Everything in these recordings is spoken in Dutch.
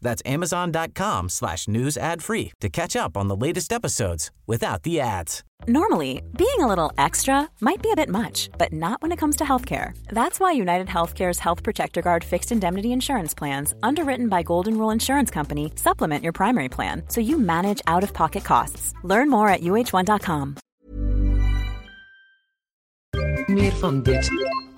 That's amazon.com slash news ad free to catch up on the latest episodes without the ads. Normally, being a little extra might be a bit much, but not when it comes to healthcare. That's why United Healthcare's Health Protector Guard fixed indemnity insurance plans, underwritten by Golden Rule Insurance Company, supplement your primary plan so you manage out of pocket costs. Learn more at uh1.com. Meer van dit.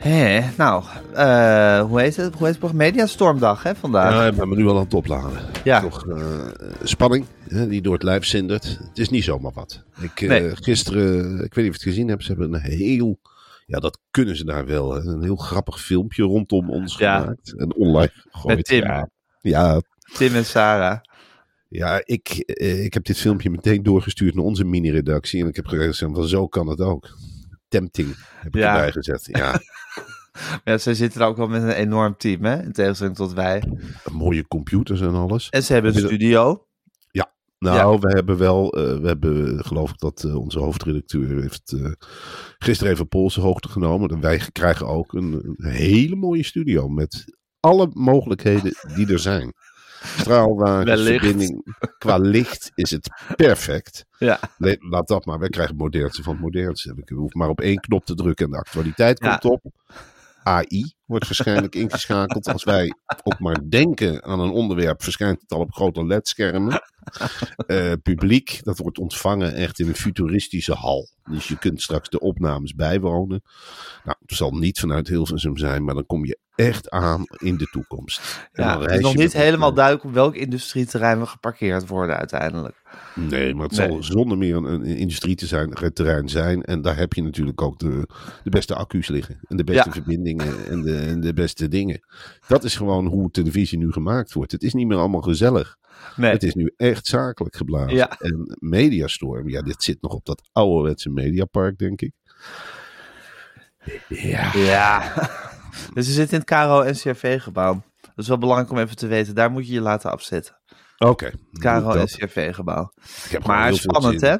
Hé, nou, eh, hoe heet het? Hoe heet het? Mediastormdag hè, vandaag. Ja, ik ben me nu al aan het opladen. Ja. Toch eh, spanning hè, die door het lijf zindert. Het is niet zomaar wat. Ik, eh, Nee. Gisteren, ik weet niet of je het gezien hebt, ze hebben een heel, ja dat kunnen ze daar wel, hè, een heel grappig filmpje rondom ons Ja. gemaakt. En online gegooid. Met Tim. Ja, ja, Tim en Sarah. ja ik, ik heb dit filmpje meteen doorgestuurd naar onze mini-redactie. En ik heb gezegd, van zo kan het ook. Tempting heb ik Ja. erbij gezet. Ja, Ja, zij zitten er ook wel met een enorm team, hè? In tegenstelling tot wij. mooie computers en alles. En ze hebben een studio. Nou, we hebben wel, eh, we hebben geloof ik dat eh, onze hoofdredacteur heeft eh, gisteren even polsen hoogte genomen. En wij krijgen ook een, een hele mooie studio met alle mogelijkheden die er zijn. Straalwagens, Wellicht. verbinding, qua licht is het perfect. Ja. Nee, laat dat maar, wij krijgen het modernste van het modernste. Ik hoef maar op één knop te drukken en de actualiteit Ja. komt op. AI wordt waarschijnlijk ingeschakeld. Als wij ook maar denken aan een onderwerp, verschijnt het al op grote ledschermen. Eh, publiek, dat wordt ontvangen echt in een futuristische hal. Dus je kunt straks de opnames bijwonen. Nou, het zal niet vanuit Hilversum zijn, maar dan kom je echt aan in de toekomst. En Ja, het is nog niet helemaal duidelijk op welk industrieterrein we geparkeerd worden uiteindelijk. Nee, maar het Nee. zal zonder meer een, een industrie te zijn, een terrein zijn. En daar heb je natuurlijk ook de, de beste accu's liggen. En de beste Ja. verbindingen en de, en de beste dingen. Dat is gewoon hoe televisie nu gemaakt wordt. Het is niet meer allemaal gezellig. Nee. Het is nu echt zakelijk geblazen. Ja. En Mediastorm, ja, dit zit nog op dat ouderwetse Mediapark, denk ik. Ja. Ja. dus ze zitten in het KRO NCRV-gebouw. Dat is wel belangrijk om even te weten. Daar moet je je laten afzetten. Oké. Het KRO Dat- NCRV-gebouw. ik heb gewoon Maar spannend, hè?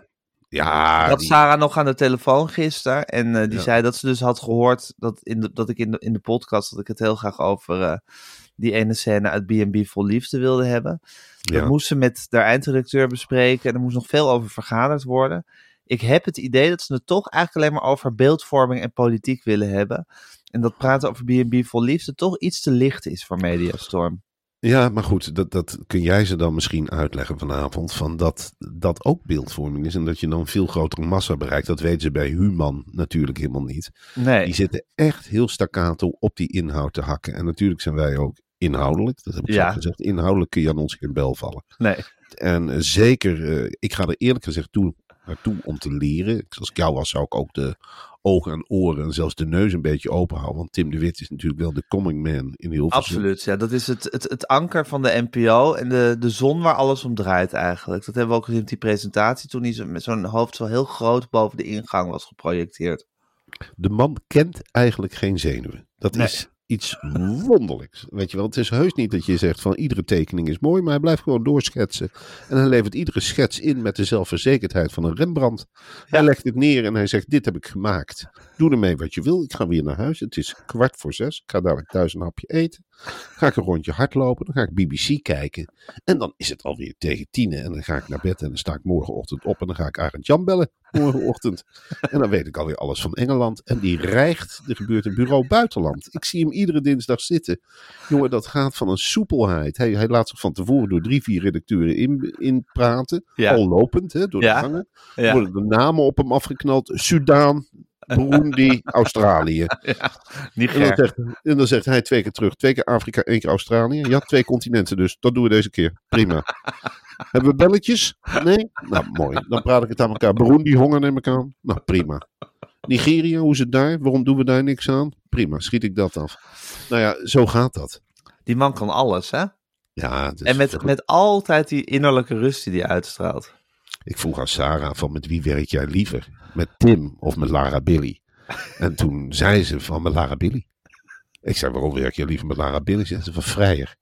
Ja, Ik had Sarah nog aan de telefoon gisteren. En eh, die Ja. zei dat ze dus had gehoord dat, in de, dat ik in de, in de podcast... dat ik het heel graag over eh, die ene scène uit B&B Vol Liefde wilde hebben. Dat ja. moest ze met de eindredacteur bespreken. En er moest nog veel over vergaderd worden. Ik heb het idee dat ze het toch eigenlijk alleen maar over beeldvorming en politiek willen hebben. En dat praten over B&B Vol Liefde toch iets te licht is voor Mediastorm. Ja, maar goed, dat, dat kun jij ze dan misschien uitleggen vanavond. Van dat dat ook beeldvorming is en dat je dan een veel grotere massa bereikt. Dat weten ze bij Human natuurlijk helemaal niet. Nee. Die zitten echt heel staccato op die inhoud te hakken. En natuurlijk zijn wij ook inhoudelijk. Dat heb ik Ja. zo gezegd. Inhoudelijk kun je aan ons geen bel vallen. Nee. En eh, zeker, eh, ik ga er eerlijk gezegd toe, naartoe om te leren. Als ik jou was, zou ik ook de ogen en oren en zelfs de neus een beetje open houden. Want Tim de Wit is natuurlijk wel de coming man in heel Absoluut, ja. Dat is het, het, het anker van de NPO en de, de zon waar alles om draait eigenlijk. Dat hebben we ook gezien op die presentatie toen hij zo, met zo'n hoofd zo heel groot boven de ingang was geprojecteerd. De man kent eigenlijk geen zenuwen. Dat Nee. is iets wonderlijks. Weet je wel, het is heus niet dat je zegt van iedere tekening is mooi, maar hij blijft gewoon doorschetsen. En hij levert iedere schets in met de zelfverzekerdheid van een Rembrandt. Hij legt het neer en hij zegt: Dit heb ik gemaakt. Doe ermee wat je wil. Ik ga weer naar huis. Het is kwart voor zes. Ik ga dadelijk thuis een hapje eten. Ga ik een rondje hardlopen. Dan ga ik BBC kijken. En dan is het alweer tegen tien. En dan ga ik naar bed en dan sta ik morgenochtend op. En dan ga ik Arend Jan bellen morgenochtend. En dan weet ik alweer alles van Engeland. En die rijgt. Er gebeurt een bureau buitenland. Ik zie hem iedere dinsdag zitten. Jongen, dat gaat van een soepelheid. Hij, hij laat zich van tevoren door drie, vier redacteuren in, inpraten. Ja. Al lopend, hè, door Ja. de gangen. Ja. Worden de namen op hem afgeknald. Sudaan. Burundi, Australië. Niet En dan, zegt, en dan zegt hij twee keer terug. Twee keer Afrika, één keer Australië. Ja, twee continenten dus. Dat doen we deze keer. Prima. Hebben we belletjes? Nee? Nou, mooi. Dan praat ik het aan elkaar. Burundi, honger neem ik aan. Nou, prima. Nigeria, hoe is het daar? Waarom doen we daar niks aan? Prima, schiet ik dat af. Nou ja, zo gaat dat. Die man kan alles, hè? Ja, En met, met altijd die innerlijke rust die hij uitstraalt. Ik vroeg aan Sarah van met wie werk jij liever? Met Tim of met Lara Billy? En toen zei ze van met Lara Billy. Ik zei waarom werk je liever met Lara Billy? Ze zei van vrijer.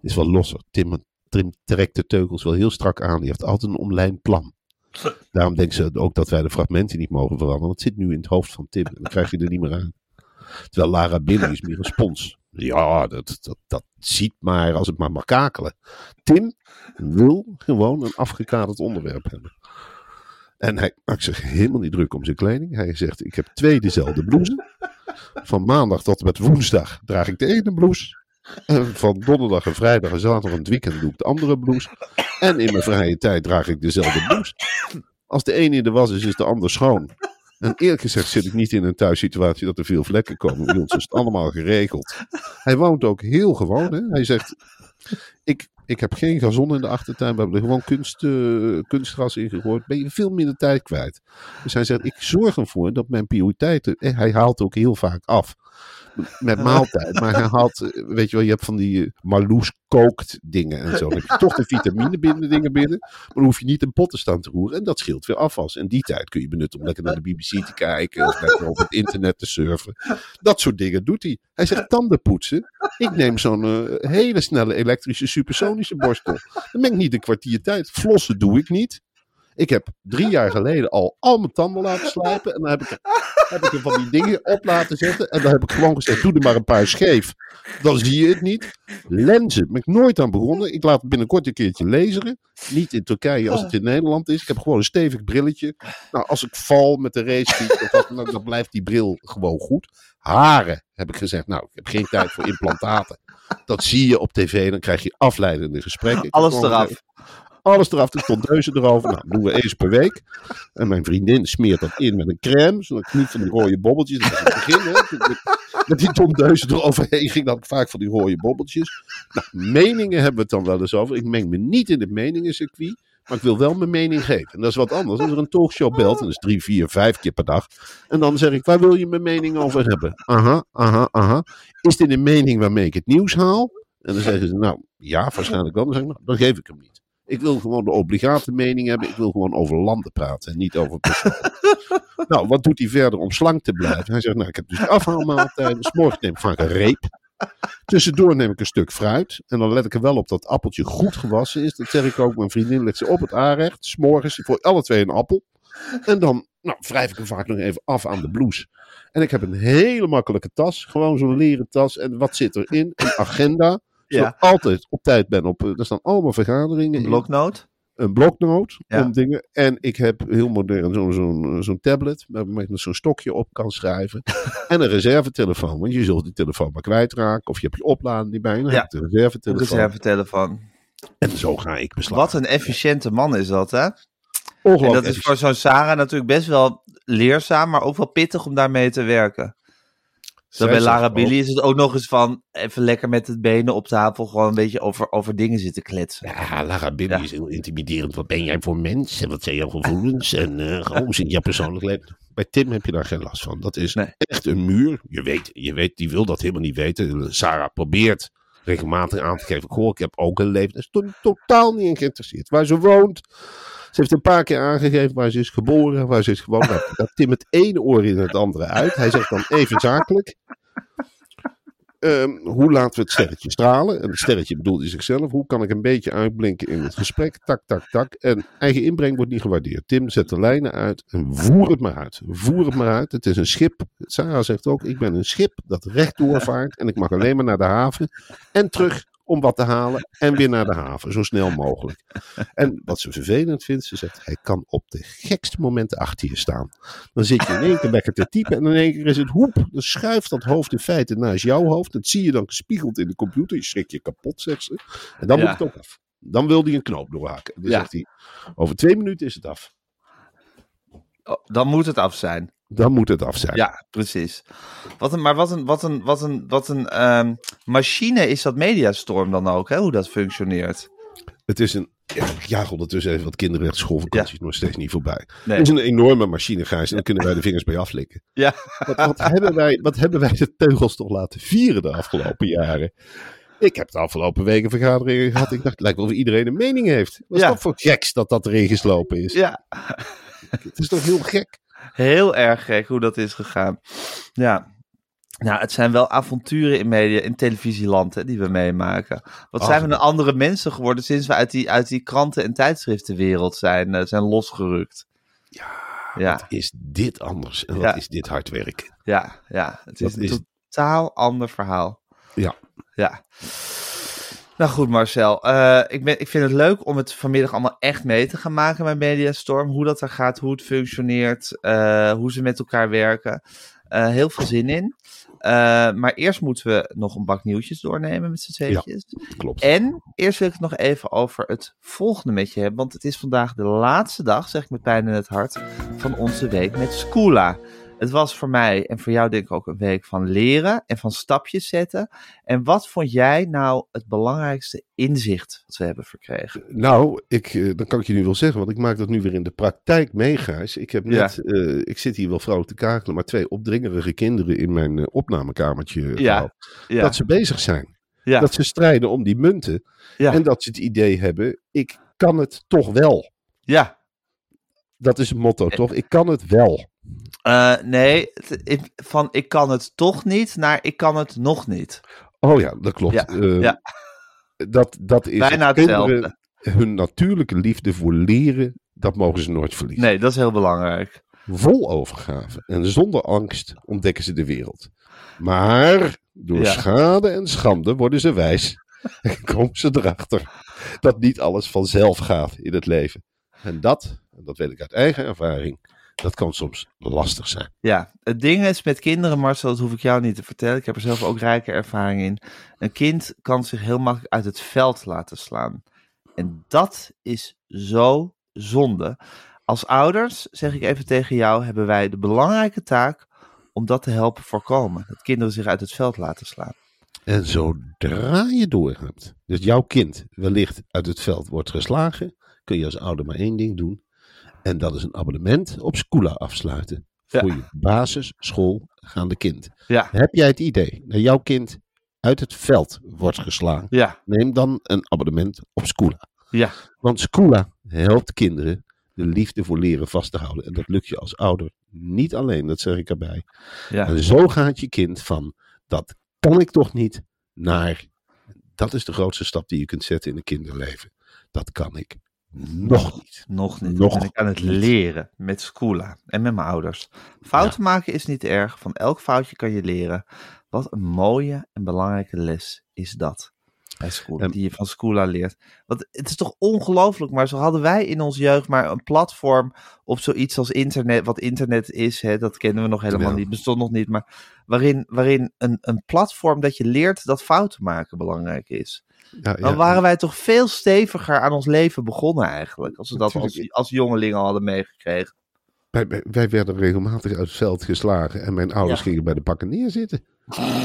Is wel losser. Tim, Tim trekt de teugels wel heel strak aan. Die heeft altijd een omlijnd plan. Daarom denkt ze ook dat wij de fragmenten niet mogen veranderen. Want het zit nu in het hoofd van Tim. En dan krijg je er niet meer aan. Terwijl Lara Billy is meer een spons. Ja, dat, dat, dat ziet maar als het maar mag kakelen. Tim wil gewoon een afgekaderd onderwerp hebben. En hij maakt zich helemaal niet druk om zijn kleding. Hij zegt, ik heb twee dezelfde blouses. Van maandag tot en met woensdag draag ik de ene blouse. En van donderdag en vrijdag en zaterdag en het weekend doe ik de andere blouse. En in mijn vrije tijd draag ik dezelfde blouse. Als de ene in de was is, is de ander schoon. En eerlijk gezegd zit ik niet in een thuissituatie dat er veel vlekken komen. Bij ons is het allemaal geregeld. Hij woont ook heel gewoon. Hè? Hij zegt, ik, ik heb geen gazon in de achtertuin. We hebben er gewoon kunst, eh, kunstgras in gegooid. Ben je veel minder tijd kwijt. Dus hij zegt, ik zorg ervoor dat mijn prioriteiten... Hij haalt ook heel vaak af. Met maaltijd. Maar hij eh, weet je wel, je hebt van die eh, Marloes kookt dingen en zo. Dan heb je toch de vitamine binnen dingen binnen. Maar dan hoef je niet in potten staan te roeren. En dat scheelt weer afwas. En die tijd kun je benutten om lekker naar de BBC te kijken. Of lekker op het internet te surfen. Dat soort dingen doet hij. Hij zegt tanden poetsen. Ik neem zo'n eh, hele snelle elektrische supersonische borstel. Dan ben ik niet een kwartier tijd. Flossen doe ik niet. Ik heb drie jaar geleden al al mijn tanden laten slijpen. En dan heb ik, heb ik er van die dingen op laten zetten. En dan heb ik gewoon gezegd, doe er maar een paar scheef. Dan zie je het niet. Lenzen, ben ik nooit aan begonnen. Ik laat het binnenkort een keertje laseren. Niet in Turkije als het in Nederland is. Ik heb gewoon een stevig brilletje. Nou, als ik val met de wat dan dan blijft die bril gewoon goed. Haren, heb ik gezegd. Nou, ik heb geen tijd voor implantaten. Dat zie je op tv, dan krijg je afleidende gesprekken. Alles eraf. gezegd, Alles eraf, de tondeuzen erover. Nou, doen we eens per week. En mijn vriendin smeert dat in met een crème. Zodat ik niet van die rode bobbeltjes. Dat het begin, hè. Met, die tondeuzen eroverheen ging dan vaak van die rode bobbeltjes. Nou, meningen hebben we het dan wel eens over. Ik meng me niet in het meningencircuit. Maar ik wil wel mijn mening geven. En dat is wat anders. Als er een talkshow belt, en dat is drie, vier, vijf keer per dag. En dan zeg ik, waar wil je mijn mening over hebben? Aha, aha, aha. Is dit een mening waarmee ik het nieuws haal? En dan zeggen ze, nou ja, waarschijnlijk wel. Dan zeg ik, nou, dan geef ik hem niet. Ik wil gewoon de obligate mening hebben. Ik wil gewoon over landen praten en niet over personen. nou, wat doet hij verder om slank te blijven? Hij zegt, nou, ik heb dus afhaalmaaltijden. S morgens neem ik vaak een reep. Tussendoor neem ik een stuk fruit. En dan let ik er wel op dat het appeltje goed gewassen is. Dat zeg ik ook. Mijn vriendin legt ze op het aanrecht. S'morgens voor alle twee een appel. En dan nou, wrijf ik hem vaak nog even af aan de blouse. En ik heb een hele makkelijke tas. Gewoon zo'n leren tas. En wat zit erin? Een agenda. Ja. ik altijd op tijd ben. Op, eh, er staan allemaal vergaderingen Een bloknoot. een bloknoot Ja. om dingen. En ik heb heel modern zo'n zo'n zo'n tablet waarmee ik zo'n stokje op kan schrijven. en een reservetelefoon, want je zult die telefoon maar kwijtraken. Of je hebt je oplader niet bij. Dan Ja. heb je een reservetelefoon. Reservetelefoon. En zo ga ik beslag. Wat een efficiënte man is dat, hè? En Ongelooflijk. dat is voor zo'n Sarah natuurlijk best wel leerzaam, maar ook wel pittig om daarmee te werken. Zo bij Lara Billy is het ook nog eens van even lekker met het benen op tafel gewoon een beetje over, over dingen zitten kletsen. Ja, Lara Billy Ja. is heel intimiderend. Wat ben jij voor mens? En wat zijn jouw gevoelens? En gewoon hoe zit jouw persoonlijk leven? Bij Tim heb je daar geen last van. Dat is Nee. echt een muur. Je weet, je weet, die wil dat helemaal niet weten. Sarah probeert regelmatig aan te geven. Goh, ik heb ook een leven. Daar is to- totaal niet in geïnteresseerd. Waar ze woont. Ze heeft een paar keer aangegeven waar ze is geboren. Waar ze is gewoond. Nou, dat Tim het ene oor in het andere uit. Hij zegt dan even zakelijk. Ehm, hoe laten we het sterretje stralen? En het sterretje bedoelt hij zichzelf. Hoe kan ik een beetje uitblinken in het gesprek? Tak, tak, tak. En eigen inbreng wordt niet gewaardeerd. Tim zet de lijnen uit en voer het maar uit. Voer het maar uit. Het is een schip. Sarah zegt ook, ik ben een schip dat recht doorvaart. En ik mag alleen maar naar de haven. En terug om wat te halen. En weer naar de haven. Zo snel mogelijk. En wat ze vervelend vindt, ze zegt, hij kan op de gekste momenten achter je staan. Dan zit je in één keer lekker te typen en in één keer is het hoep. Dan schuift dat hoofd in feite naast jouw hoofd. Dat zie je dan gespiegeld in de computer. Je schrik je kapot, zegt ze. En dan Ja. moet het ook af. Dan wil hij een knoop doorhaken. Dan Ja. zegt hij, over twee minuten is het af. Oh, dan moet het af zijn. Dan moet het af zijn. Ja, precies. Wat een, maar wat een, wat een, wat een, wat een ehm, machine is dat Mediastorm dan ook, hè? hoe dat functioneert. Het is een. Ja, ik jaag ondertussen even wat kinderrecht schoolvakanties nog steeds niet voorbij. Nee. Het is een enorme machine, Gijs. En daar kunnen wij de vingers bij aflikken. Ja, Wat, wat, hebben wij, wat hebben wij de teugels toch laten vieren de afgelopen jaren? Ik heb de afgelopen weken vergaderingen gehad. Ik dacht, het lijkt wel of iedereen een mening heeft. Wat is Ja. dat voor geks dat dat erin geslopen is? ja. Het is toch heel gek? Heel erg gek hoe dat is gegaan. Ja. Nou, het zijn wel avonturen in media, in televisieland hè, die we meemaken. Wat Ach. zijn we een andere mensen geworden sinds we uit die, uit die kranten- en tijdschriftenwereld zijn, eh, zijn losgerukt. Ja, ja, Wat is dit anders? En wat Ja. is dit hard werken? ja, ja. Het is Dat een is- totaal ander verhaal. Ja. Ja. Nou goed, Marcel. eh, ik, ben, ik vind het leuk om het vanmiddag allemaal echt mee te gaan maken bij Mediastorm. Hoe dat er gaat, hoe het functioneert, eh, hoe ze met elkaar werken. Eh, heel veel zin in. Maar eerst moeten we nog een bak nieuwtjes doornemen met z'n tweetjes. Klopt. En eerst wil ik het nog even over het volgende met je hebben. Want het is vandaag de laatste dag, zeg ik met pijn in het hart, van onze week met Scoola. Het was voor mij en voor jou denk ik ook een week van leren en van stapjes zetten. En wat vond jij nou het belangrijkste inzicht wat we hebben verkregen? Nou, ik, eh, dan kan ik je nu wel zeggen, want ik maak dat nu weer in de praktijk mee, Gijs. Ik heb net, eh, ik zit hier wel vrolijk te kakelen, maar twee opdringerige kinderen in mijn eh, opnamekamertje Ja, Dat ze bezig zijn. ja, Dat ze strijden om die munten. En dat ze het idee hebben, ik kan het toch wel. ja. Dat is het motto, toch? Ik kan het wel. Eh, nee, ik- van ik kan het toch niet naar ik kan het nog niet. Oh ja, dat klopt. Ja, Eh, ja. Dat, dat is Bijna het. Hetzelfde. hun natuurlijke liefde voor leren, dat mogen ze nooit verliezen. Nee, dat is heel belangrijk. Vol overgave en zonder angst ontdekken ze de wereld. Maar door Ja. schade en schande worden ze wijs en komen ze erachter dat niet alles vanzelf gaat in het leven. En dat, en dat weet ik uit eigen ervaring, dat kan soms lastig zijn. Ja, het ding is met kinderen, Marcel, dat hoef ik jou niet te vertellen. Ik heb er zelf ook rijke ervaring in. Een kind kan zich heel makkelijk uit het veld laten slaan. En dat is zo zonde. Als ouders, zeg ik even tegen jou, hebben wij de belangrijke taak om dat te helpen voorkomen. Dat kinderen zich uit het veld laten slaan. En zodra je doorhebt dat jouw kind wellicht uit het veld wordt geslagen, kun je als ouder maar één ding doen. En dat is een abonnement op Scoola afsluiten. Ja. Voor je basisschoolgaande kind. Ja, Heb jij het idee dat jouw kind uit het veld wordt geslagen? ja, Neem dan een abonnement op Scoola. ja, Want Scoola helpt kinderen de liefde voor leren vast te houden. En dat lukt je als ouder niet alleen, dat zeg ik erbij. ja. En zo gaat je kind van dat kan ik toch niet naar dat is de grootste stap die je kunt zetten in een kinderleven. Dat kan ik nog niet. Nog niet. Nog en ik kan het leren met Scoola en met mijn ouders. Fouten maken is niet erg. Van elk foutje kan je leren. Wat een mooie en belangrijke les is dat. En- die je van Scoola leert. Want het is toch ongelooflijk, maar zo hadden wij in onze jeugd maar een platform op zoiets als internet. Wat internet is, hè, dat kennen we nog helemaal Ja. niet, bestond nog niet. Maar waarin, waarin een, een platform dat je leert dat fouten maken belangrijk is. Ja, Dan ja. waren wij toch veel steviger aan ons leven begonnen eigenlijk. Als we dat als, als jongelingen hadden meegekregen. Wij, werden regelmatig uit het veld geslagen en mijn ouders Ja. gingen bij de pakken neerzitten.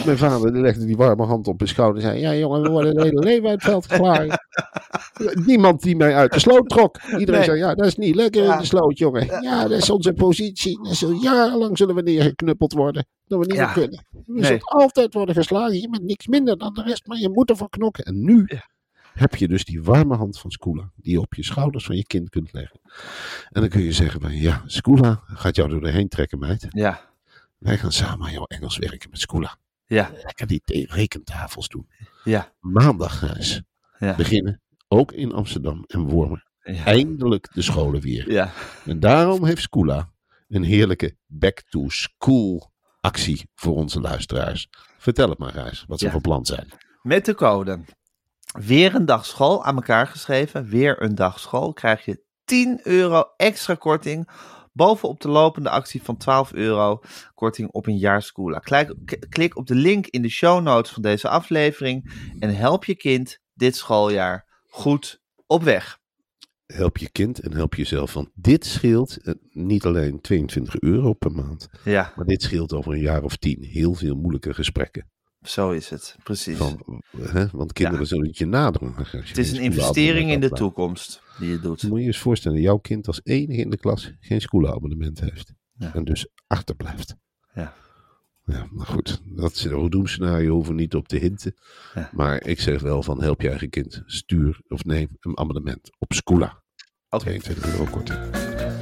Mijn vader legde die warme hand op mijn schouder en zei: Ja, jongen, we worden het hele leven uit het veld geslagen. Niemand die mij uit de sloot trok. Iedereen Nee. zei: Ja, dat is niet lekker Ja. in de sloot, jongen. Ja, dat is onze positie. Dat is- jarenlang zullen we neergeknuppeld worden. Dat we niet Ja. meer kunnen. We Nee. zullen altijd worden geslagen. Je bent niks minder dan de rest, maar je moet ervoor knokken. En nu heb je dus die warme hand van Scoola, die je op je schouders van je kind kunt leggen. En dan kun je zeggen: van, Ja, Scoola gaat jou door de heen trekken, meid. Ja, Wij gaan samen aan jouw Engels werken met Scoola. ja, Lekker die rekentafels doen. ja, Maandag, Gijs, ja. beginnen, ook in Amsterdam en Wormen, Ja. eindelijk de scholen weer. ja. En daarom heeft Scoola een heerlijke back-to-school actie voor onze luisteraars. Vertel het maar, Gijs, wat ze Ja. van plan zijn. Met de code. Weer een dag school aan elkaar geschreven. Weer een dag school. Krijg je 10 euro extra korting. Bovenop de lopende actie van 12 euro korting op een jaar Scoola. Klik, klik op de link in de show notes van deze aflevering. En help je kind dit schooljaar goed op weg. help je kind en help jezelf. Want dit scheelt eh, niet alleen 22 euro per maand, Ja, maar dit scheelt over een jaar of tien heel veel moeilijke gesprekken. Zo is het. Precies. Van, hè, want kinderen zullen het je naderen. Het is een investering in de toekomst die je doet. Moet je je eens voorstellen, jouw kind als enige in de klas geen schoolabonnement heeft. Ja. En dus achterblijft. Ja. Ja, maar goed, dat is een doemscenario, hoeven niet op te hinten. Ja. Maar ik zeg wel van help je eigen kind, stuur of neem een abonnement op Scoola. Oké. 22 euro korting.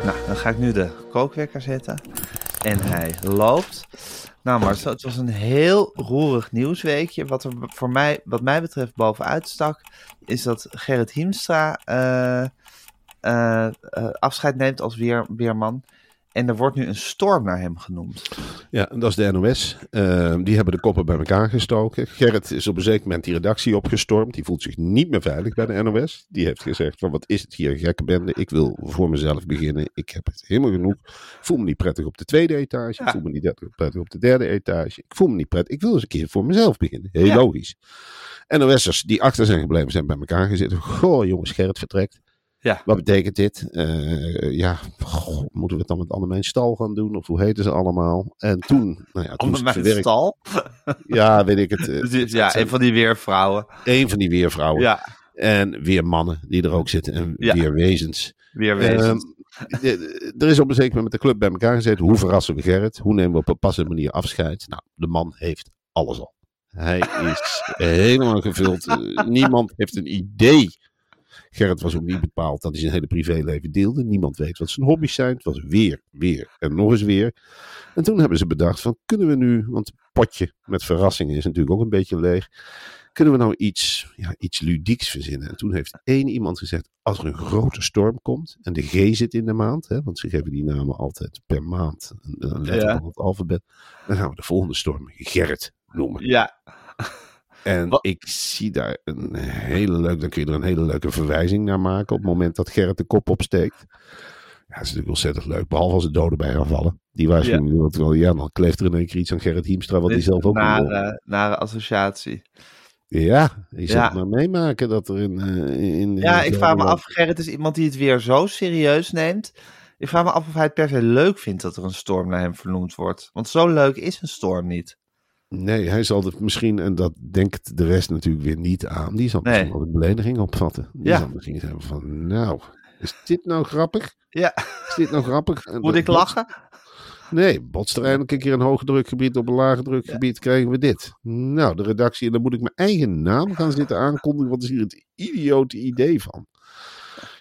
Nou, dan ga ik nu de kookwekker zetten. En hij loopt. Nou, Marcel, het was een heel roerig nieuwsweekje. Wat er voor mij, wat mij betreft, bovenuit stak, is dat Gerrit Hiemstra eh, eh, eh, afscheid neemt als weer, weerman. En er wordt nu een storm naar hem genoemd. Ja, en dat is de NOS. Ehm, die hebben de koppen bij elkaar gestoken. Gerrit is op een zeker moment die redactie opgestormd. Die voelt zich niet meer veilig bij de NOS. Die heeft gezegd van wat is het hier een gekke bende. Ik wil voor mezelf beginnen. Ik heb het helemaal genoeg. Ik voel me niet prettig op de tweede etage. Ik voel me niet prettig op de derde etage. Ik voel me niet prettig. Ik wil eens een keer voor mezelf beginnen. Heel Ja. logisch. NOS'ers die achter zijn gebleven zijn bij elkaar gezeten. Goh jongens, Gerrit vertrekt. Ja. Wat betekent dit? Eh, ja, goh, moeten we het dan met Annemijn Stal gaan doen? Of hoe heten ze allemaal? En toen, nou ja, toen stal. Ja, weet ik het. eh, Dus ja, een van die weervrouwen. een van die weervrouwen. Ja, En weer mannen die er ook zitten. En Ja. weer wezens. weerwezens. Ehm, de- er is op een zeker moment met de club bij elkaar gezeten. Hoe verrassen we Gerrit? Hoe nemen we op een passende manier afscheid? Nou, de man heeft alles al. Hij is helemaal gevuld. Eh, Niemand heeft een idee. Gerrit was ook niet bepaald dat hij zijn hele privéleven deelde. Niemand weet wat zijn hobby's zijn. Het was weer, weer en nog eens weer. En toen hebben ze bedacht van kunnen we nu, want het potje met verrassingen is natuurlijk ook een beetje leeg. Kunnen we nou iets, ja, iets ludieks verzinnen? En toen heeft één iemand gezegd, als er een grote storm komt, en de G zit in de maand, hè, want ze geven die namen altijd per maand een, letter Ja. van het alfabet, dan gaan we de volgende storm Gerrit noemen. ja, En Wat- ik zie daar een hele leuke, dan kun je er een hele leuke verwijzing naar maken op het moment dat Gerrit de kop opsteekt. Ja, dat is natuurlijk ontzettend leuk, behalve als de doden bij aanvallen. Die waarschuwing ja. wel, ja, dan kleeft er in één keer iets aan Gerrit Hiemstra, wat hij zelf ook nare, nare associatie. Ja, je zou Ja. het maar meemaken dat er in... eh, in Ja, in ik vraag me af, Gerrit is iemand die het weer zo serieus neemt. Ik vraag me af of hij het per se leuk vindt dat er een storm naar hem vernoemd wordt. Want zo leuk is een storm niet. Nee, hij zal het misschien, en dat denkt de rest natuurlijk weer niet aan, die zal Nee. misschien wel een belediging opvatten. Die Ja. zal misschien zeggen van, nou, is dit nou grappig? Ja, Is dit nou grappig? En moet ik botst- lachen? Nee, botst er eindelijk een keer een hoge drukgebied op een lage drukgebied, krijgen we dit. Nou, de redactie, en dan moet ik mijn eigen naam gaan zitten aankondigen. Wat is hier het idiote idee van?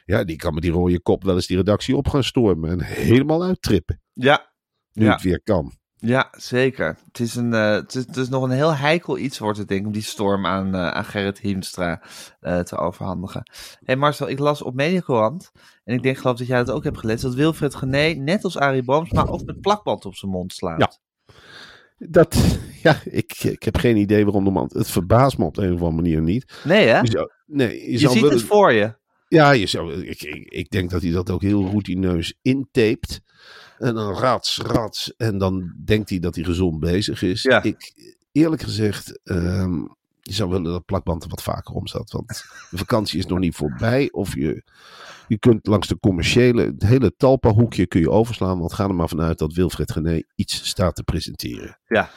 Ja, die kan met die rode kop wel eens die redactie op gaan stormen en helemaal uittrippen. Ja, Nu Ja. het weer kan. Ja zeker. Het is, een, eh, het, is, het is nog een heel heikel iets, wordt het denk ik, om die storm aan, eh, aan Gerrit Hiemstra eh, te overhandigen. Hé hey Marcel, ik las op Mediacorant, en ik denk geloof dat jij dat ook hebt gelezen, dat Wilfred Gené, net als Arie Boomsma, ook met plakband op zijn mond slaat. Ja. Dat, ja, ik, ik heb geen idee waarom de man. Het verbaast me op de een of andere manier niet. Nee hè? Je, zou, nee, je, Je zou ziet willen- het voor je. Ja, je zou, ik, ik, ik denk dat hij dat ook heel routineus intapet. En dan rats, rats. En dan denkt hij dat hij gezond bezig is. Ja. Ik, eerlijk gezegd, ehm, je zou willen dat plakband er wat vaker om zat. Want de vakantie is nog niet voorbij. Of je, je kunt langs de commerciële, het hele Talpa-hoekje kun je overslaan. Want ga er maar vanuit dat Wilfred Gené iets staat te presenteren. Ja.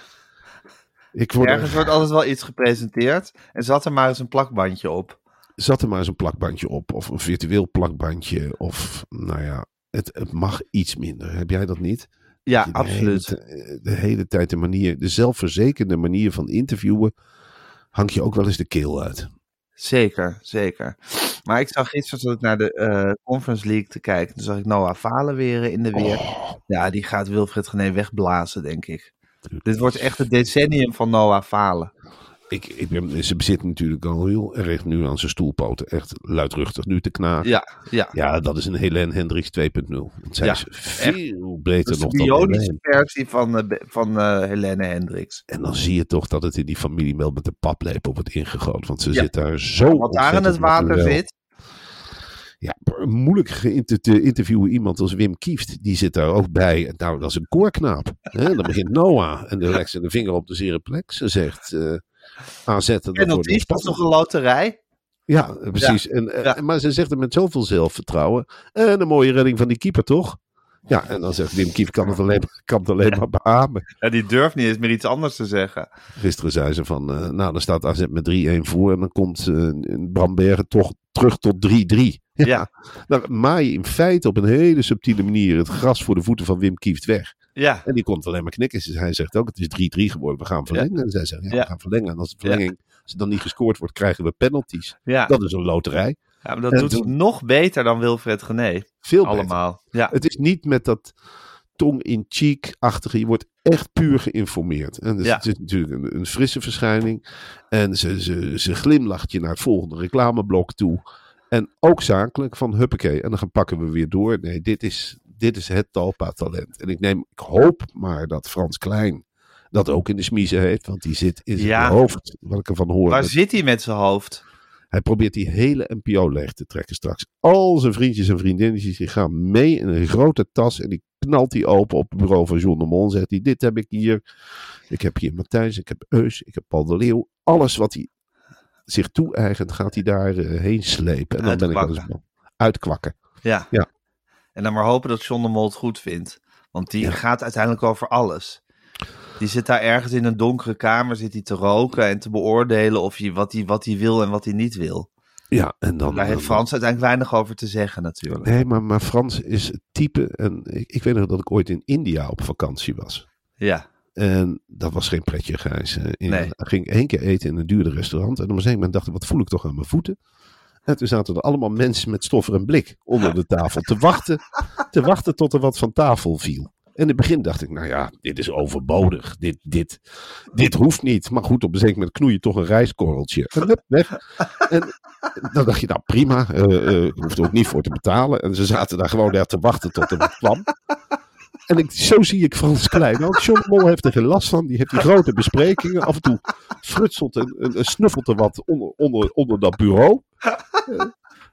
Ik word er- Ergens wordt altijd wel iets gepresenteerd. En zat er maar eens een plakbandje op. zat er maar eens een plakbandje op. Of een virtueel plakbandje. Of nou ja, het, het mag iets minder. Heb jij dat niet? Ja, Dat de absoluut. hele ti- De hele tijd de manier, de zelfverzekerde manier van interviewen. Hangt je ook wel eens de keel uit. Zeker, zeker. Maar ik zag gisteren zat ik naar de eh, Conference League te kijken. Toen zag ik Noah Falen weer in de weer. Oh. Ja, die gaat Wilfred Gené wegblazen, denk ik. Dit wordt echt het decennium van Noah Falen. Ik, ik ben, ze bezit natuurlijk al heel erg nu aan zijn stoelpoten. Echt luidruchtig nu te knagen. Ja, ja. Ja, dat is een Helene Hendricks 2.0. Want zij Ja, is veel beter de nog dan bionische Helene. versie van, eh, van eh, Helene Hendricks. En dan zie je toch dat het in die familie wel met de paplepel wordt ingegoten. Want ze Ja. zit daar zo Wat daar in het ontzettend water zit. Ja, moeilijk te interviewen iemand als Wim Kieft. Die zit daar ook bij. En Nou, dat is een koorknaap. Hè? Dan begint Noah en dan legt ze de vinger op de zere plek. Ze zegt eh Wordt Penalties, dat is nog een loterij. Ja, precies. En, eh, Ja. Maar ze zegt het met zoveel zelfvertrouwen. En een mooie redding van die keeper, toch? Ja, en dan zegt Wim Kief, kan het alleen, kan het alleen maar beamen. Ja, die durft niet eens meer iets anders te zeggen. Gisteren zei ze van, eh, nou dan staat AZ met 3-1 voor. En dan komt eh, Bram Bergen toch terug tot 3-3. Ja, Dan maai je in feite op een hele subtiele manier het gras voor de voeten van Wim Kieft weg. Ja, En die komt alleen maar knikken. Dus Hij zegt ook, het is 3-3 geworden, we gaan verlengen. En zij zegt, ja, we gaan verlengen. En als de verlenging, als er dan niet gescoord wordt, krijgen we penalties. ja. Dat is een loterij. ja maar dat En doet ze toen- nog beter dan Wilfred Gené. Veel beter. Allemaal. Ja, Het is niet met dat tong in cheek-achtige. Je wordt echt puur geïnformeerd. En dus Ja. het is natuurlijk een, een frisse verschijning. En ze, ze, ze glimlacht je naar het volgende reclameblok toe. En ook zakelijk van huppakee. En dan gaan pakken we weer door. Nee, dit is, dit is het Talpa-talent. En ik neem, ik hoop maar dat Frans Klein dat ook in de smiezen heeft. Want die zit in zijn Ja. hoofd. Wat ik ervan hoor. waar zit hij met zijn hoofd? hij probeert die hele NPO leeg te trekken straks. Al zijn vriendjes en vriendinnetjes die gaan mee in een grote tas. En die knalt hij open op het bureau van John de Mol. Zegt hij, dit heb ik hier. Ik heb hier Matthijs, ik heb Eus, ik heb Paul de Leeuw. Alles wat hij zich toe-eigent, gaat hij daar eh, heen slepen. En dan ben ik wel eens. Uitkwakken. Ja. Ja. En dan maar hopen dat John de Mol het goed vindt. Want die Ja. gaat uiteindelijk over alles. Die zit daar ergens in een donkere kamer zit hij te roken en te beoordelen of hij, wat, hij, wat hij wil en wat hij niet wil. Ja, en dan... Daar heeft dan- Frans uiteindelijk weinig over te zeggen natuurlijk. Nee, maar, maar Frans is het type... En ik, ik weet nog dat ik ooit in India op vakantie was. Ja, En dat was geen pretje, Gijs. Eh, in- Nee. Ik ging één keer eten in een duurde restaurant. En op een gegeven moment dacht ik, wat voel ik toch aan mijn voeten? En toen zaten er allemaal mensen met stoffer en blik onder de tafel. Te wachten, te wachten tot er wat van tafel viel. En in het begin dacht ik, nou ja, dit is overbodig. Dit, dit, dit hoeft niet. Maar goed, op een zeker moment knoei je toch een rijstkorreltje. En weg. En dan dacht je, nou prima. eh eh, ik hoef er ook niet voor te betalen. En ze zaten daar gewoon daar te wachten tot er wat kwam. En ik, zo zie ik Frans Klein. Want John Mol heeft er geen last van. Die heeft die grote besprekingen. Af en toe frutselt en, en, snuffelt er wat onder, onder, onder dat bureau.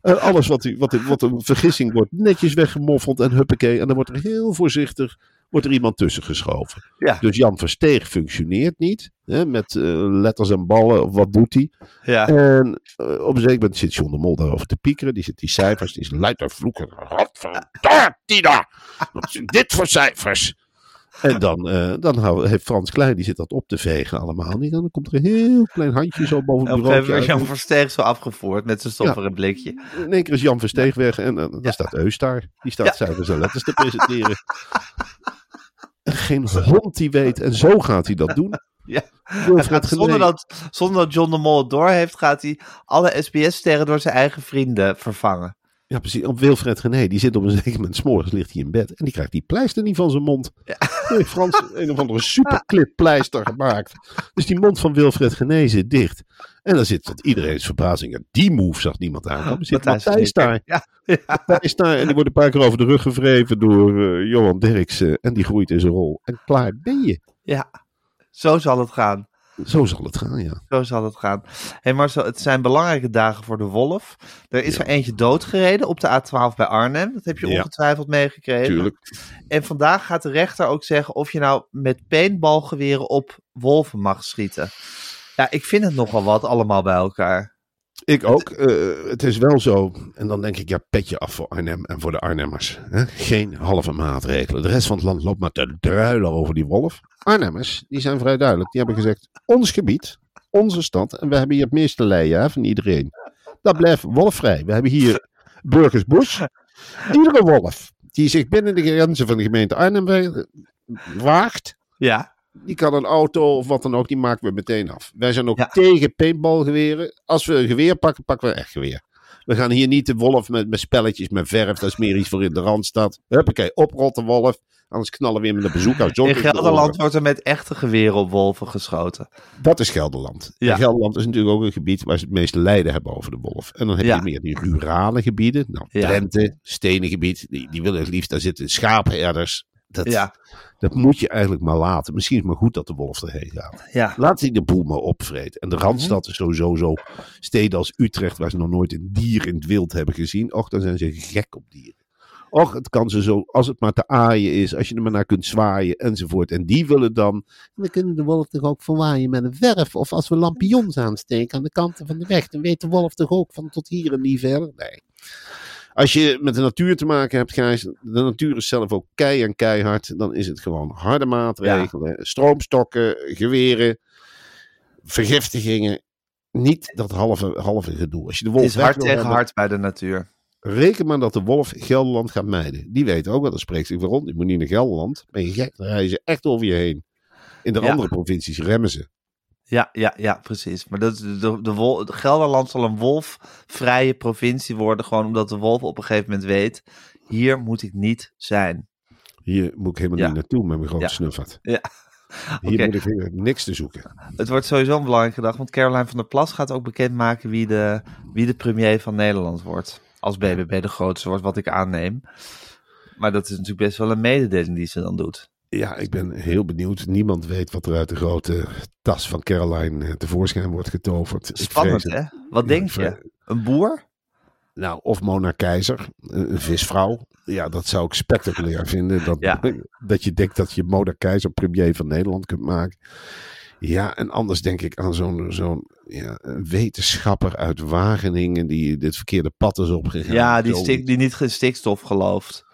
Eh, alles wat, wat, wat een vergissing wordt netjes weggemoffeld en huppakee. En dan wordt er heel voorzichtig wordt er iemand tussen geschoven. Ja. Dus Jan Versteeg functioneert niet. Hè, met eh, letters en ballen of wat doet hij. ja. En eh, op een zeker moment zit John de Mol daarover te piekeren. Die zit die cijfers, die is luid te vloeken. Tina! Wat zijn dit voor cijfers? En dan, eh, dan heeft Frans Klein, die zit dat op te vegen allemaal niet. En dan komt er een heel klein handje zo boven En het bureau. wordt Jan Versteeg zo afgevoerd met zijn stoffer en blikje. In één keer is Jan Versteeg weg en dan Ja. staat Eus daar. Die staat Ja. cijfers en letters te presenteren. En geen hond die weet. En zo gaat hij dat doen. Ja. Gaat zonder, dat, zonder dat John de Mol het door heeft, gaat hij alle SBS-sterren door zijn eigen vrienden vervangen. Ja, precies. Op Wilfred Gené, die zit op een zeker moment, 's morgens ligt hij in bed. En die krijgt die pleister niet van zijn mond. Nee, Frans, een of andere superclip pleister gemaakt. Dus die mond van Wilfred Gené zit dicht. En dan zit tot iedereen's verbazing. ja, Die move zag niemand aankomen. Zit Matthijs Matthijs daar. Ja. Matthijs daar. En die wordt een paar keer over de rug gevreven door eh, Johan Derksen. En die groeit in zijn rol. En klaar ben je. ja, zo zal het gaan. Zo zal het gaan, ja. Zo zal het gaan. Hey Marcel, het zijn belangrijke dagen voor de Wolf. Er is Ja. er eentje doodgereden op de A12 bij Arnhem. Dat heb je Ja. ongetwijfeld meegekregen. Tuurlijk. En vandaag gaat de rechter ook zeggen of je nou met paintballgeweren op wolven mag schieten. Ja, ik vind het nogal wat allemaal bij elkaar. Ik ook. Eh, het is wel zo. En dan denk ik, ja, petje af voor Arnhem en voor de Arnhemmers. Hè? Geen halve maatregelen. De rest van het land loopt maar te druilen over die wolf. Arnhemmers, die zijn vrij duidelijk. Die hebben gezegd, ons gebied, onze stad. En we hebben hier het meeste leien van iedereen. Dat blijft wolfvrij. We hebben hier Burgersbush. Iedere wolf die zich binnen de grenzen van de gemeente Arnhem we- waagt, Ja, die kan een auto of wat dan ook, die maken we meteen af. Wij zijn ook Ja. tegen paintballgeweren. Als we een geweer pakken, pakken we echt geweer. We gaan hier niet de wolf met, met spelletjes, met verf. Dat is meer iets voor in de Randstad. Huppakee, oprot de wolf. Anders knallen we weer met een bezoek uit in Gelderland wordt er met echte geweren op wolven geschoten. Dat is Gelderland. Ja. En Gelderland is natuurlijk ook een gebied waar ze het meeste lijden hebben over de wolf. En dan heb Ja. je meer die rurale gebieden. Nou, Ja. Drenthe, Stenengebied. Die, die willen het liefst, daar zitten schaapherders. Dat, Ja, dat moet je eigenlijk maar laten. Misschien is het maar goed dat de wolf erheen gaat. ja. Laat hij de boel maar opvreten. En de Randstad is sowieso zo. Steden als Utrecht, waar ze nog nooit een dier in het wild hebben gezien. Och, dan zijn ze gek op dieren. Och, het kan ze zo, als het maar te aaien is, als je er maar naar kunt zwaaien enzovoort. En die willen dan, we kunnen de wolf toch ook verwaaien met een verf. Of als we lampions aansteken aan de kanten van de weg, dan weet de wolf toch ook van tot hier en niet verder. Nee. Als je met de natuur te maken hebt, Gijs, de natuur is zelf ook kei en keihard, dan is het gewoon harde maatregelen, stroomstokken, geweren, vergiftigingen. Niet dat halve, halve gedoe. Als je de wolf Het is hard tegen hebben, hard bij de natuur. Reken maar dat de wolf Gelderland gaat mijden. Die weten ook wel, dat spreekt zich rond. Je moet niet naar Gelderland. Ben je gek? Dan rijden ze echt over je heen. In de Ja. andere provincies remmen ze. Ja, ja, ja, precies. Maar dat, de, de, de wol- de Gelderland zal een wolfvrije provincie worden. Gewoon omdat de wolf op een gegeven moment weet. Hier moet ik niet zijn. Hier moet ik helemaal Ja. niet naartoe met mijn grote Ja. snuffert. Ja. Hier moet ik helemaal niks te zoeken. Het wordt sowieso een belangrijke dag. Want Caroline van der Plas gaat ook bekendmaken wie de, wie de premier van Nederland wordt. Als BBB de grootste wordt, wat ik aanneem. Maar dat is natuurlijk best wel een mededeling die ze dan doet. Ja, ik ben heel benieuwd. Niemand weet wat er uit de grote tas van Caroline eh, tevoorschijn wordt getoverd. Spannend, hè? Wat denk je? Een boer? Nou, of Mona Keizer, een visvrouw. Ja, dat zou ik spectaculair vinden. Dat, Ja. dat je denkt dat je Mona Keizer premier van Nederland kunt maken. Ja, en anders denk ik aan zo'n zo'n ja, wetenschapper uit Wageningen die dit verkeerde pad is opgegaan. Ja, die, stik, die niet in stikstof gelooft.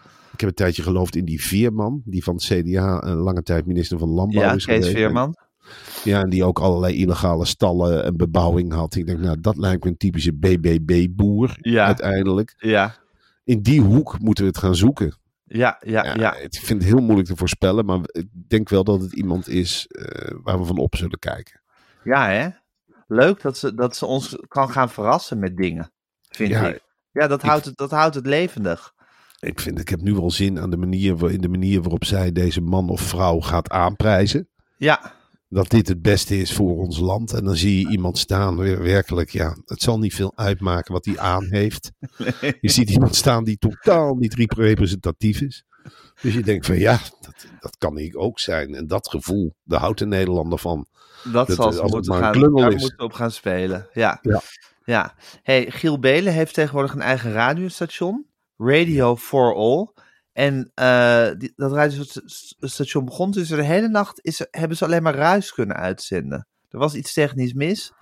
Heb een tijdje geloofd in die Veerman, die van het CDA een lange tijd minister van Landbouw Ja, is Kees geweest. Veerman. Ja, en die ook allerlei illegale stallen en bebouwing had. Ik denk, nou, dat lijkt me een typische BBB-boer Ja. uiteindelijk. Ja, In die hoek moeten we het gaan zoeken. ja, ja, Ja, ja. Ik vind het heel moeilijk te voorspellen, maar ik denk wel dat het iemand is eh, waar we van op zullen kijken. Ja, hè? Leuk dat ze, dat ze ons kan gaan verrassen met dingen, vind Ja, ik. Ja, dat houdt, het, dat houdt het levendig. Ik vind, ik heb nu wel zin aan de manier, in de manier waarop zij deze man of vrouw gaat aanprijzen. Ja, Dat dit het beste is voor ons land. En dan zie je iemand staan, werkelijk, ja, het zal niet veel uitmaken wat hij aan heeft. Je ziet iemand staan die totaal niet rep- representatief is. Dus je denkt van ja, dat, dat kan ik ook zijn. En dat gevoel, daar houdt de Nederlander van. dat, Dat- zal ze moeten gaan, daar moeten op gaan spelen. Ja. Ja. ja. Hey, Giel Belen heeft tegenwoordig een eigen radiostation. Radio for All. En eh, die, dat radiostation begon dus de hele nacht is, hebben ze alleen maar ruis kunnen uitzenden. Er was iets technisch mis.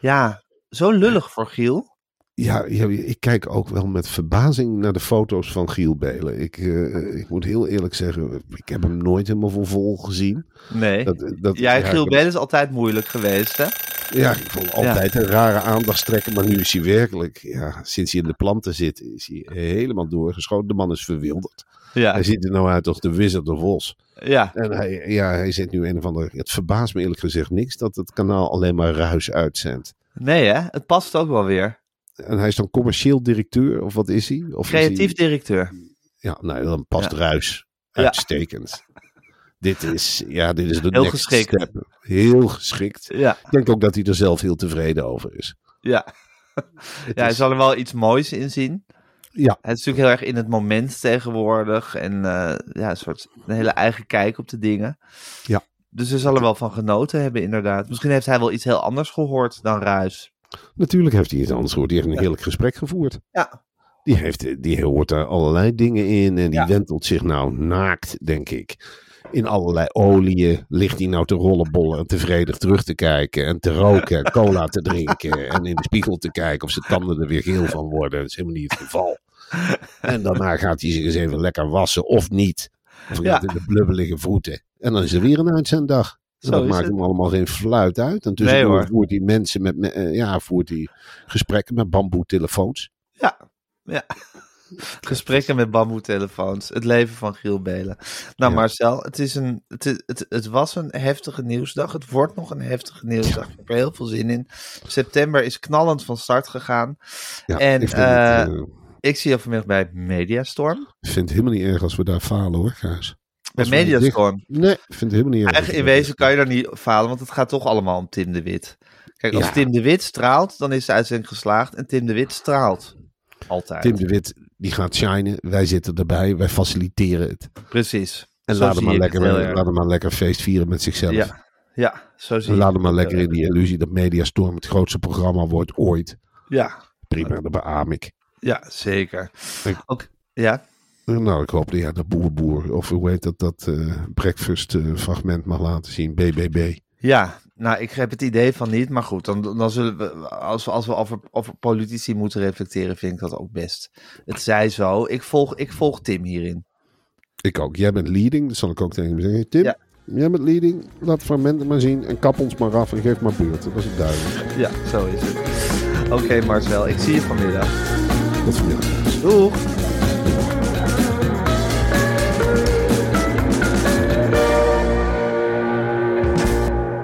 Ja, zo lullig voor Giel. Ja, ja, ik kijk ook wel met verbazing naar de foto's van Giel Belen. Ik, eh, ik moet heel eerlijk zeggen, ik heb hem nooit helemaal voor vol gezien. Nee. Dat, dat, ja, Giel Belen is altijd moeilijk geweest, hè? Ja, ik vond altijd een rare aandachtstrekker. Maar nu is hij werkelijk, ja, sinds hij in de planten zit, is hij helemaal doorgeschoten. De man is verwilderd. Ja, Hij ziet er nou uit als de Wizard of Oz. ja. En hij, ja, hij zit nu een of ander... Het verbaast me eerlijk gezegd niks dat het kanaal alleen maar ruis uitzendt. Nee, hè? Het past ook wel weer. En hij is dan commercieel directeur, of wat is hij? Of is Creatief hij- directeur. Ja, nou, dan past Ja. ruis. Ja. Uitstekend. Dit is, ja, dit is de Heel next geschikt. step. Heel geschikt. Ja, Ik denk ook dat hij er zelf heel tevreden over is. ja. Het ja hij is- zal er wel iets moois in zien. ja, Het is natuurlijk heel erg in het moment tegenwoordig. En eh, ja, een soort een hele eigen kijk op de dingen. Ja. Dus hij zal er wel van genoten hebben, inderdaad. Misschien heeft hij wel iets heel anders gehoord dan Ruis. Natuurlijk heeft hij iets anders gehoord. Die heeft een heerlijk gesprek gevoerd. Ja. Die, heeft, die hoort daar allerlei dingen in. En die Ja. wentelt zich nou naakt, denk ik. In allerlei oliën ligt hij nou te rollenbollen en tevreden terug te kijken. En te roken en cola te drinken. En in de spiegel te kijken of zijn tanden er weer geel van worden. Dat is helemaal niet het geval. En daarna gaat hij zich eens even lekker wassen of niet. Of Ja. in de blubbelige voeten. En dan is er weer een uitzenddag. En dat maakt het. hem allemaal geen fluit uit. En Nee, tussendoor hoor. voert hij mensen met, eh, ja, voert hij gesprekken met bamboetelefoons. Ja, ja. Gesprekken met bamboetelefoons. Het leven van Giel Belen. Nou, Ja. Marcel, het, is een, het, is- het, het was een heftige nieuwsdag. Het wordt nog een heftige nieuwsdag. Ik heb er heel veel zin in. September is knallend van start gegaan. Ja, En, ik eh, het, eh, Ik zie je vanmiddag bij Mediastorm. ik vind het helemaal niet erg als we daar falen hoor, Gijs. Bij Mediastorm. Nee, ik vind het helemaal niet erg. In wezen kan je daar niet falen, want het gaat toch allemaal om Tim de Wit. Kijk, als Ja. Tim de Wit straalt, dan is de uitzending geslaagd. En Tim de Wit straalt. Altijd. Tim de Wit, die gaat shinen. Wij zitten erbij. Wij faciliteren het. Precies. En laat hem, maar lekker, laat hem maar lekker feest vieren met zichzelf. Ja, ja, zo zie en laat hem maar lekker in die illusie dat Mediastorm het grootste programma wordt ooit. Ja, Prima, dat beaam ik. ja, zeker. Ik- Ook, ja, Nou, ik hoop dat ja, de boerboer, of hoe heet dat, dat eh, breakfast eh, fragment mag laten zien. BBB. Ja, nou, ik heb het idee van niet. Maar goed, dan, dan zullen we, als we, als we over, over politici moeten reflecteren, vind ik dat ook best. Het zij zo. Ik volg, ik volg Tim hierin. Ik ook. Jij bent leading, dat zal ik ook tegen hem zeggen. Tim, Ja. jij bent leading. Laat fragmenten maar zien en kap ons maar af en geef maar beurt. Dat is het duidelijk. Ja, zo is het. Oké, Marcel, ik zie je vanmiddag. Tot vanmiddag. Doeg!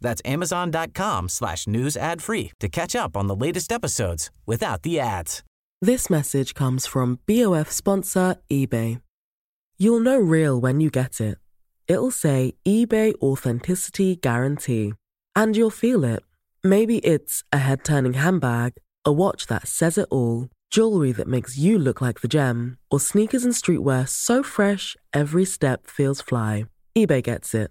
That's amazon.com slash news ad free to catch up on the latest episodes without the ads. This message comes from BOF sponsor eBay. You'll know real when you get it. It'll say eBay Authenticity Guarantee. And you'll feel it. Maybe it's a head turning handbag, a watch that says it all, jewelry that makes you look like the gem, or sneakers and streetwear so fresh every step feels fly. eBay gets it.